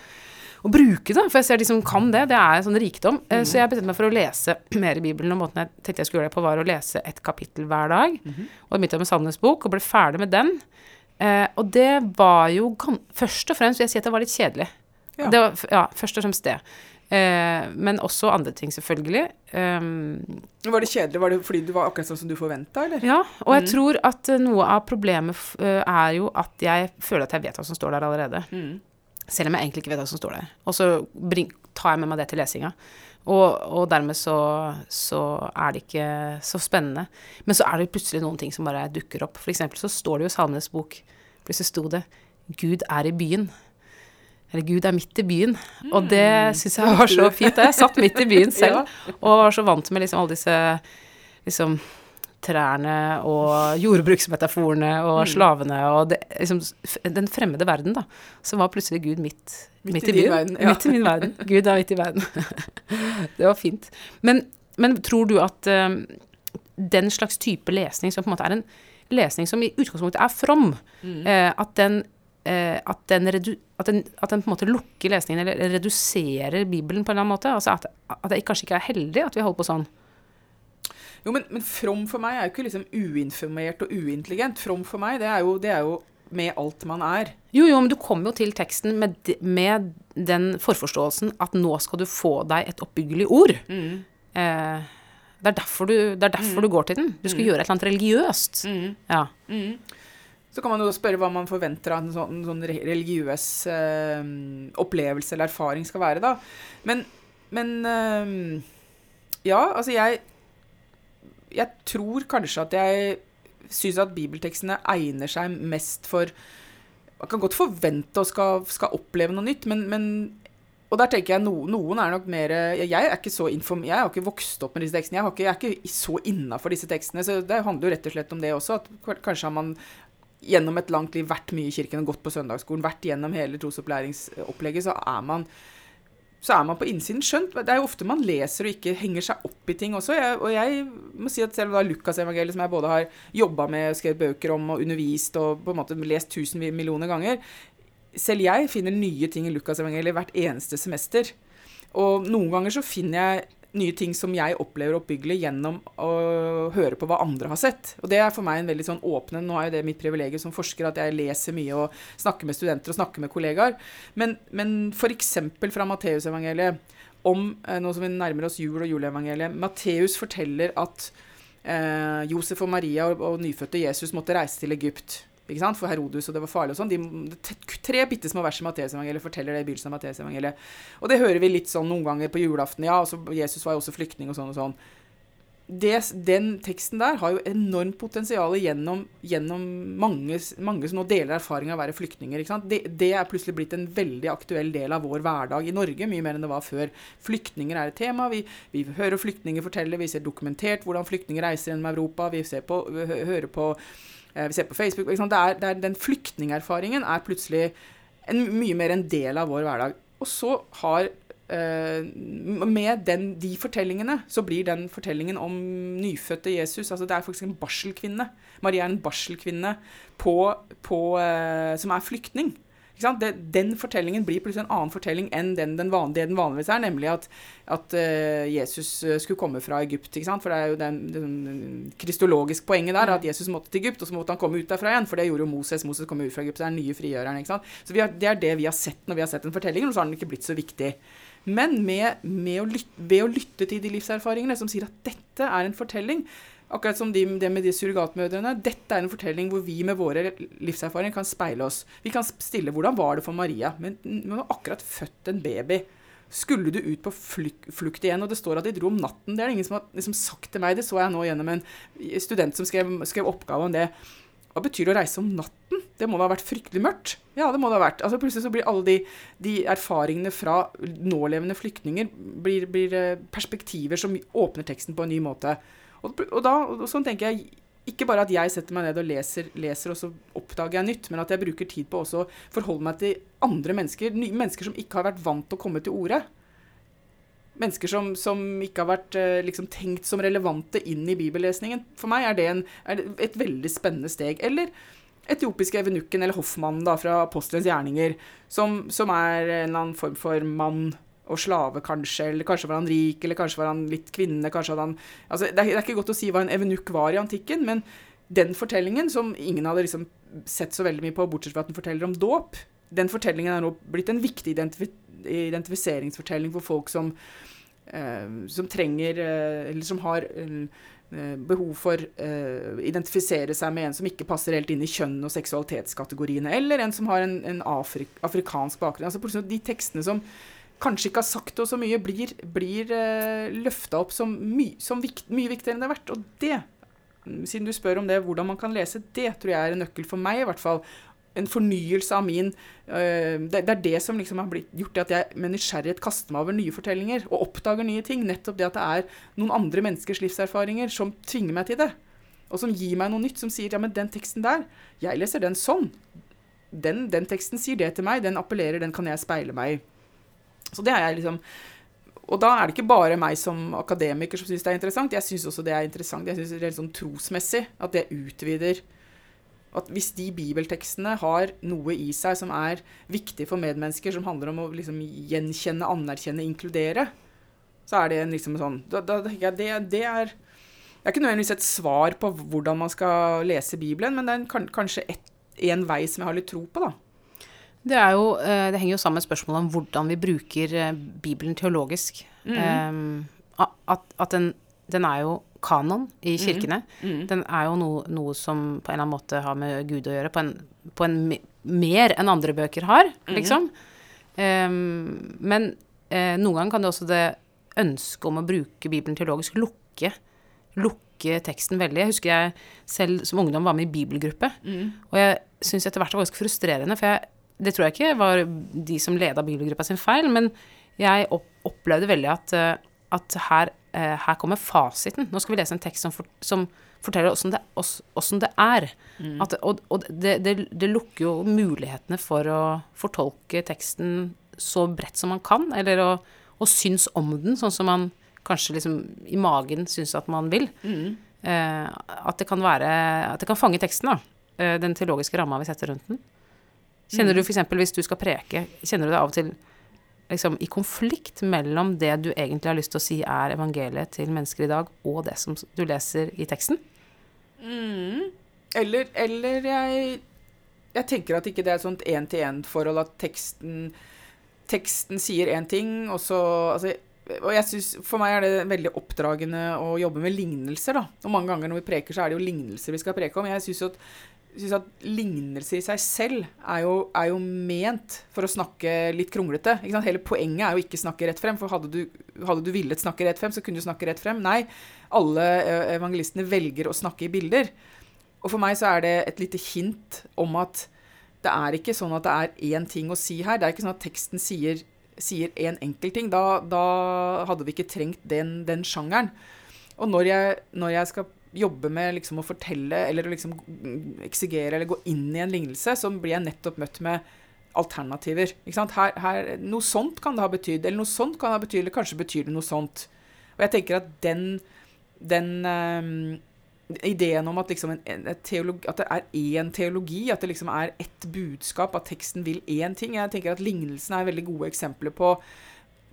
og, bruke det. For jeg ser de som kan det, det er en sånn rikdom. Mm. Så jeg bestemte meg for å lese <clears throat> mer i Bibelen, og måten jeg tenkte jeg skulle gjøre det på, var å lese et kapittel hver dag. Mm -hmm. Og begynte med Sandnes bok, og ble ferdig med den. Eh, og det var jo Først og fremst vil jeg si at det var litt kjedelig. Ja. Det var, ja, først og fremst det. Eh, men også andre ting, selvfølgelig. Um, var det kjedelig? Var det fordi du var akkurat sånn som du forventa, eller? Ja, og jeg mm. tror at eh, noe av problemet uh, er jo at jeg føler at jeg vet hva som står der allerede. Mm. Selv om jeg egentlig ikke vet hva som står der. Og så bring, tar jeg med meg det til lesinga. Og, og dermed så, så, er det ikke så spennende. Men så er det plutselig noen ting som bare dukker opp. For eksempel så står det jo i Salmenes bok, plutselig sto det 'Gud er i byen'. Eller Gud er midt i byen. Og det mm. syns jeg var så fint. Jeg satt midt i byen <laughs> selv og var så vant med liksom alle disse liksom trærne og jordbruksmetaforene og mm. slavene og det, liksom, den fremmede verden, da. Så var plutselig Gud midt, midt, midt i, byen. Verden, ja. Midt i min verden. Gud er midt i verden. <laughs> det var fint. Men, men tror du at um, den slags type lesning, som på en måte er en lesning som i utgangspunktet er from, mm. uh, at den Eh, at, den at, den, at, den, på en måte lukker lesningen, eller reduserer Bibelen på en eller annen måte. Altså at, at det kanskje ikke er heldig at vi holder på sånn. Jo, men, men from for meg er jo ikke liksom uinformert og uintelligent. From for meg, det er jo, det er jo med alt man er. Jo, jo, men du kommer jo til teksten med, med, den forforståelsen at nå skal du få deg et oppbyggelig ord. Mm. Eh, det er derfor, du, det er derfor mm. du, går til den. Du skal mm. gjøre et eller annet religiøst. Mm. Ja. Så kan man jo spørre hva man forventer at en sånn, en sånn religiøs eh, opplevelse eller erfaring skal være, da. Men, men eh, Ja, altså jeg Jeg tror kanskje at jeg syns at bibeltekstene egner seg mest for Man kan godt forvente å skal, skal oppleve noe nytt, men, men og der tenker jeg no, Noen er nok mer Jeg er ikke så inform, jeg har ikke vokst opp med disse tekstene. Jeg, ikke, jeg er ikke så innafor disse tekstene. Så det handler jo rett og slett om det også. At kanskje har man gjennom et langt liv vært mye i kirken og gått på søndagsskolen, vært gjennom hele trosopplæringsopplegget, så er man så er man på innsiden skjønt. Det er jo ofte man leser og ikke henger seg opp i ting også. Jeg, og jeg må si at selv om er Lukasevangeliet, som jeg både har jobba med, skrevet bøker om og undervist og på en måte lest tusen millioner ganger, selv jeg finner nye ting i Lukasevangeliet hvert eneste semester. Og noen ganger så finner jeg nye ting som jeg opplever oppbyggelig gjennom å høre på hva andre har sett. Og det er for meg en veldig sånn åpne Nå er jo det mitt privilegium som forsker at jeg leser mye og snakker med studenter og snakker med kollegaer. Men, men f.eks. fra Matteusevangeliet, om eh, nå som vi nærmer oss jul og juleevangeliet Matteus forteller at eh, Josef og Maria og, og nyfødte Jesus måtte reise til Egypt? For Herodus, og det var farlig og sånn. De, tre bitte små vers i Matteusevangeliet forteller det i begynnelsen av Matteusevangeliet. Og det hører vi litt sånn noen ganger på julaften. Ja, altså, Jesus var jo også flyktning og sånn og sånn. Det, den teksten der har jo enormt potensial gjennom, gjennom mange, mange, som nå deler erfaring av å være flyktninger. ikke sant? Det, det, er plutselig blitt en veldig aktuell del av vår hverdag i Norge, mye mer enn det var før. Flyktninger er et tema. Vi, vi hører flyktninger fortelle, vi ser dokumentert hvordan flyktninger reiser gjennom Europa. Vi, på, hører på vi ser på Facebook det er, det er, Den flyktningerfaringen er plutselig en, mye mer en del av vår hverdag. Og så har eh, Med den, de fortellingene så blir den fortellingen om nyfødte Jesus altså Det er faktisk en barselkvinne. Maria er en barselkvinne på, på, eh, som er flyktning. Det, den fortellingen blir plutselig en annen fortelling enn den, den, vanlige, den vanligvis er, nemlig at, at uh, Jesus eh, skulle komme fra Egypt. For det er jo den, den kristologiske poenget der, at Jesus måtte til Egypt, og så måtte han komme ut derfra igjen. For det gjorde jo Moses. Moses kom ut fra Egypt, så er den nye frigjøreren. Så har, det er det vi har sett når vi har sett den fortellingen, og så har den ikke blitt så viktig. Men med, med å lytte, ved å lytte til de livserfaringene som sier at dette er en fortelling, Akkurat som de, det med de surrogatmødrene. Dette er en fortelling hvor vi med våre livserfaringer kan speile oss. Vi kan stille hvordan var det for Maria. Men hun har akkurat født en baby. Skulle du ut på flukt, igjen, og det står at de dro om natten Det er det ingen som har liksom sagt til meg. Det så jeg nå gjennom en student som skrev, skrev oppgave om det. Hva betyr det å reise om natten? Det må da ha vært fryktelig mørkt? Ja, det må det ha vært. Altså Plutselig så blir alle de, de erfaringene fra nålevende flyktninger blir, blir eh, perspektiver som åpner teksten på en ny måte. Og, og da, og sånn tenker jeg ikke bare at jeg setter meg ned og leser, leser, og så oppdager jeg nytt, men at jeg bruker tid på også å forholde meg til andre mennesker. Mennesker som ikke har vært vant til å komme til orde. Mennesker som, som ikke har vært eh, liksom, tenkt som relevante inn i bibellesningen. For meg er det, en, er det et veldig spennende steg. Eller etiopiske evenukken, eller hoffmannen da, fra apostelens gjerninger, som, som er en eller annen form for mann og slave, kanskje. Eller kanskje var han rik, eller kanskje var han litt kvinne. kanskje hadde han... Altså, det, er, det er ikke godt å si hva en evenukk var i antikken, men den fortellingen, som ingen hadde liksom sett så veldig mye på, bortsett fra at den forteller om dåp, den fortellingen er nå blitt en viktig identif identifiseringsfortelling for folk som, eh, som trenger eh, Eller som har eh, behov for å uh, identifisere seg med en som ikke passer helt inn i kjønn- og seksualitetskategoriene, eller en som har en, en afrik afrikansk bakgrunn. Altså De tekstene som kanskje ikke har sagt det så mye, blir, blir eh, løfta opp som, my, som vikt, mye viktigere enn det har vært. Og det, siden du spør om det, hvordan man kan lese, det tror jeg er en nøkkel for meg, i hvert fall. En fornyelse av min uh, det, det, er det som liksom har blitt, gjort at jeg med nysgjerrighet kaster meg over nye fortellinger og oppdager nye ting. Nettopp det at det er noen andre menneskers livserfaringer som tvinger meg til det. Og som gir meg noe nytt, som sier ja, men den teksten der, jeg leser den sånn. Den, den teksten sier det til meg, den appellerer, den kan jeg speile meg i. Så det har jeg liksom Og da er det ikke bare meg som akademiker som syns det er interessant. Jeg syns også det er interessant. Jeg synes det er sånn trosmessig at det utvider At hvis de bibeltekstene har noe i seg som er viktig for medmennesker, som handler om å liksom gjenkjenne, anerkjenne, inkludere, så er det liksom sånn da, da, det, det er det er ikke nødvendigvis et svar på hvordan man skal lese Bibelen, men det er en, kanskje et, en vei som jeg har litt tro på, da. Det, jo, eh, det, henger jo sammen med spørsmålet om hvordan vi bruker eh, Bibelen teologisk. Mm. Um, at, at den, den, er jo kanon i mm. kirkene. Mm. Mm. Den er jo noe, noe, som på en eller annen måte har med Gud å gjøre, på en, på en mer enn andre bøker har, mm. liksom. Um, men uh, noen ganger kan det også det ønsket om å bruke Bibelen teologisk lukke, lukke teksten veldig. Jeg husker jeg selv som ungdom var med i bibelgruppe, mm. og jeg syns etter hvert det var ganske frustrerende, for jeg det tror jeg ikke var de som leda bibelgruppa sin feil, men jeg opplevde veldig at, eh, at her, eh, her, kommer fasiten. Nå skal vi lese en tekst som, for, som forteller åssen det, det, er. Mm. At, og, og det, det, det, lukker jo mulighetene for å fortolke teksten så bredt som man kan, eller å, å synes om den, sånn som man kanskje liksom i magen syns at man vil. Eh, at det kan være At det kan fange teksten, da. Eh, den teologiske ramma vi setter rundt den. Kjenner du f.eks. hvis du skal preke, kjenner du deg av og til liksom, i konflikt mellom det du egentlig har lyst til å si er evangeliet til mennesker i dag, og det som du leser i teksten? Eller, eller jeg, jeg tenker at ikke det er et sånt én-til-én-forhold at teksten, teksten sier én ting, og så altså, og jeg synes, For meg er det veldig oppdragende å jobbe med lignelser. da. Og Mange ganger når vi preker, så er det jo lignelser vi skal preke om. Jeg syns at, synes at lignelse i seg selv er jo, er jo ment for å snakke litt kronglete. Hele poenget er jo ikke snakke rett frem. For hadde du, hadde du villet snakke rett frem, så kunne du snakke rett frem. Nei, alle eh, evangelistene velger å snakke i bilder. Og for meg så er det et lite hint om at det er ikke sånn at det er én ting å si her. Det er ikke sånn at teksten sier sier én en enkelt ting. Da, da, hadde vi ikke trengt den, den sjangeren. Og når jeg, når jeg, skal jobbe med liksom å fortelle eller liksom eksigere eller gå inn i en lignelse, så blir jeg nettopp møtt med alternativer. Her, her, noe sånt kan det ha betydd, eller noe sånt kan det ha betydd, eller kanskje betyr det noe sånt. Og jeg tenker at den, den um, ideen om at, liksom en, en teologi, at det er én teologi, at det liksom er ett budskap, at teksten vil én ting. Jeg tenker at lignelsen er veldig gode eksempler på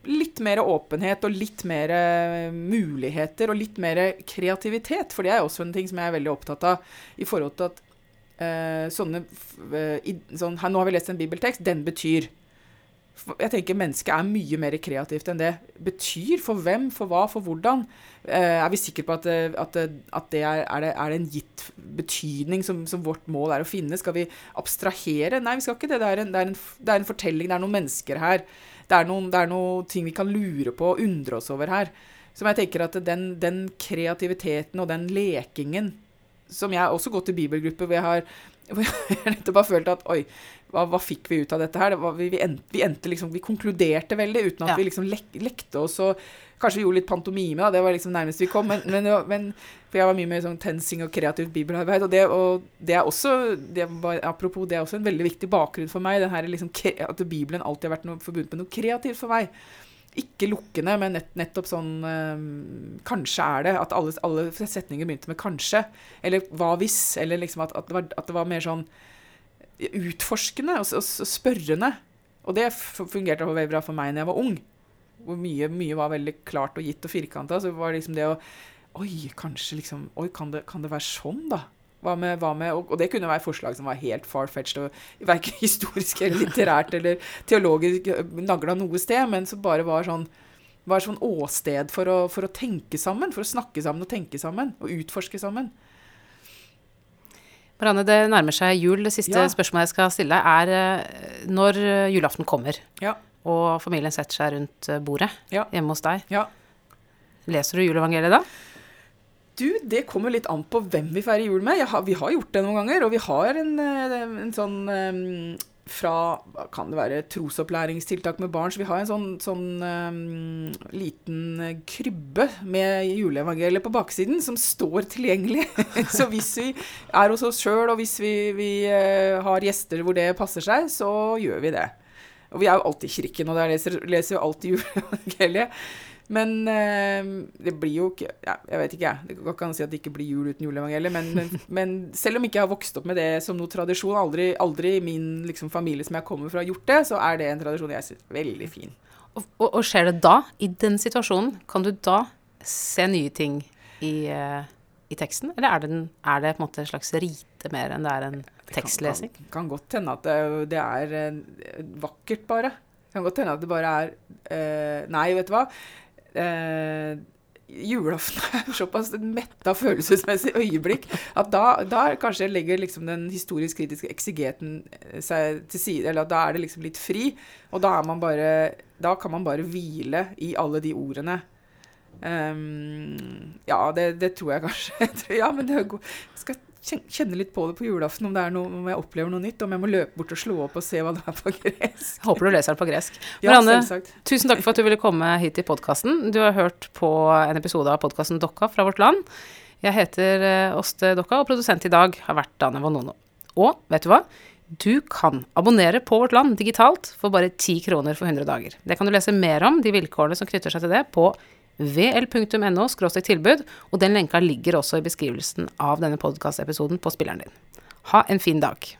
litt mer åpenhet og litt mer eh, muligheter og litt mer kreativitet. For det er også en ting som jeg er veldig opptatt av i forhold til at uh, sånne uh, i, sånn, her, Nå har vi lest en bibeltekst. Den betyr. Jeg tenker mennesket er mye mer kreativt enn det. Betyr for hvem, for hva, for hvordan? Uh, er vi sikre på at, eh, at, at det er, er, det, er, det, en gitt betydning som, som, vårt mål er å finne? Skal vi abstrahere? Nei, vi skal ikke det. Det er en, det er en, en fortelling, det er noen mennesker her. Det er, noen, det er noen ting vi kan lure på og undre oss over her. Som jeg tenker at den, den kreativiteten og den lekingen som jeg også gått i bibelgruppe, hvor jeg har <laughs> hvor jeg nettopp har følt at oi, hva, hva, fikk vi ut av dette her? Var, vi, vi, endte, vi, endte liksom, vi konkluderte veldig uten at ja. vi liksom lek, lekte oss og Kanskje vi gjorde litt pantomime, da. Det var liksom nærmest vi kom. Men, men, men For jeg var mye mer sånn tensing og kreativt bibelarbeid. Og det, og det er også det var, Apropos, det er også en veldig viktig bakgrunn for meg. Den her liksom, at Bibelen alltid har vært noe, forbundet med noe kreativt for meg. Ikke lukkende, men nett, nettopp sånn øh, Kanskje er det. At alle, alle, setninger begynte med 'kanskje'. Eller 'hva hvis'. Eller liksom at, at, det, var, at det var mer sånn utforskende og, og, og spørrende. Og det fungerte veldig bra for meg når jeg var ung. Hvor mye, mye var veldig klart og gitt og firkanta. Så var det liksom det å Oi, kanskje liksom Oi, kan det, kan det være sånn, da? Hva med, hva med, og, det kunne være forslag som var helt far-fetched, og verken <laughs> historisk eller litterært eller teologisk nagla noe sted, men som bare var sånn var sånn åsted for å, for å tenke sammen, for å snakke sammen og tenke sammen, og utforske sammen. Marianne, det nærmer seg jul. Det siste ja. spørsmålet jeg skal stille er eh, når julaften kommer, ja. og familien setter seg rundt eh, bordet ja. hjemme hos deg, leser du juleevangeliet da? Du, det kommer litt an på hvem vi feirer jul med. Har, vi har gjort det noen ganger, og vi har en, en sånn um, fra Kan det være trosopplæringstiltak med barn? Så vi har en sånn, sånn um, liten krybbe med juleevangeliet på baksiden som står tilgjengelig. <laughs> så hvis vi er hos oss sjøl, og hvis vi, vi uh, har gjester hvor det passer seg, så gjør vi det. Og vi er jo alltid i kirken, og der leser, leser jo alltid <laughs> juleevangeliet. Men eh, det blir jo ikke ja, Jeg vet ikke, jeg. Det kan si at det ikke blir jul uten juleevangeliet. Men, men, <laughs> men, selv om ikke jeg har vokst opp med det som noe tradisjon, aldri, aldri i min liksom, familie som jeg kommer fra, har gjort det, så er det en tradisjon jeg syns veldig fin. Og, og, og, skjer det da, i den situasjonen, kan du da se nye ting i, uh, i teksten? Eller er det, en, er det, på en måte en slags rite mer enn det er en tekstlesing? Det kan, kan, kan godt hende at det, det er uh, vakkert, bare. Det kan godt hende at det bare er uh, Nei, vet du hva eh, julaften er såpass metta følelsesmessig øyeblikk at da, da kanskje legger liksom den historisk-kritiske eksigeten eh, seg til side. Eller da er det liksom litt fri. Og da, er man bare, da kan man bare hvile i alle de ordene. Um, ja, det, det, tror jeg kanskje. <laughs> ja, men det er god. Jeg skal kjenne litt på det på julaften, om, det er noe, om jeg opplever noe nytt. Om jeg må løpe bort og slå opp og se hva det er på gresk. Håper du leser det på gresk. <laughs> Marianne, ja, tusen takk for at du ville komme hit i podkasten. Du har hørt på en episode av podkasten Dokka fra vårt land. Jeg heter eh, Åste Dokka, og produsent i dag har vært Dane Vonono. Og vet du hva? Du kan abonnere på Vårt Land digitalt for bare 10 kroner for 100 dager. Det kan du lese mer om, de vilkårene som knytter seg til det, på vl.no tilbud, og den lenka ligger også i beskrivelsen av denne podkastepisoden på spilleren din. Ha en fin dag.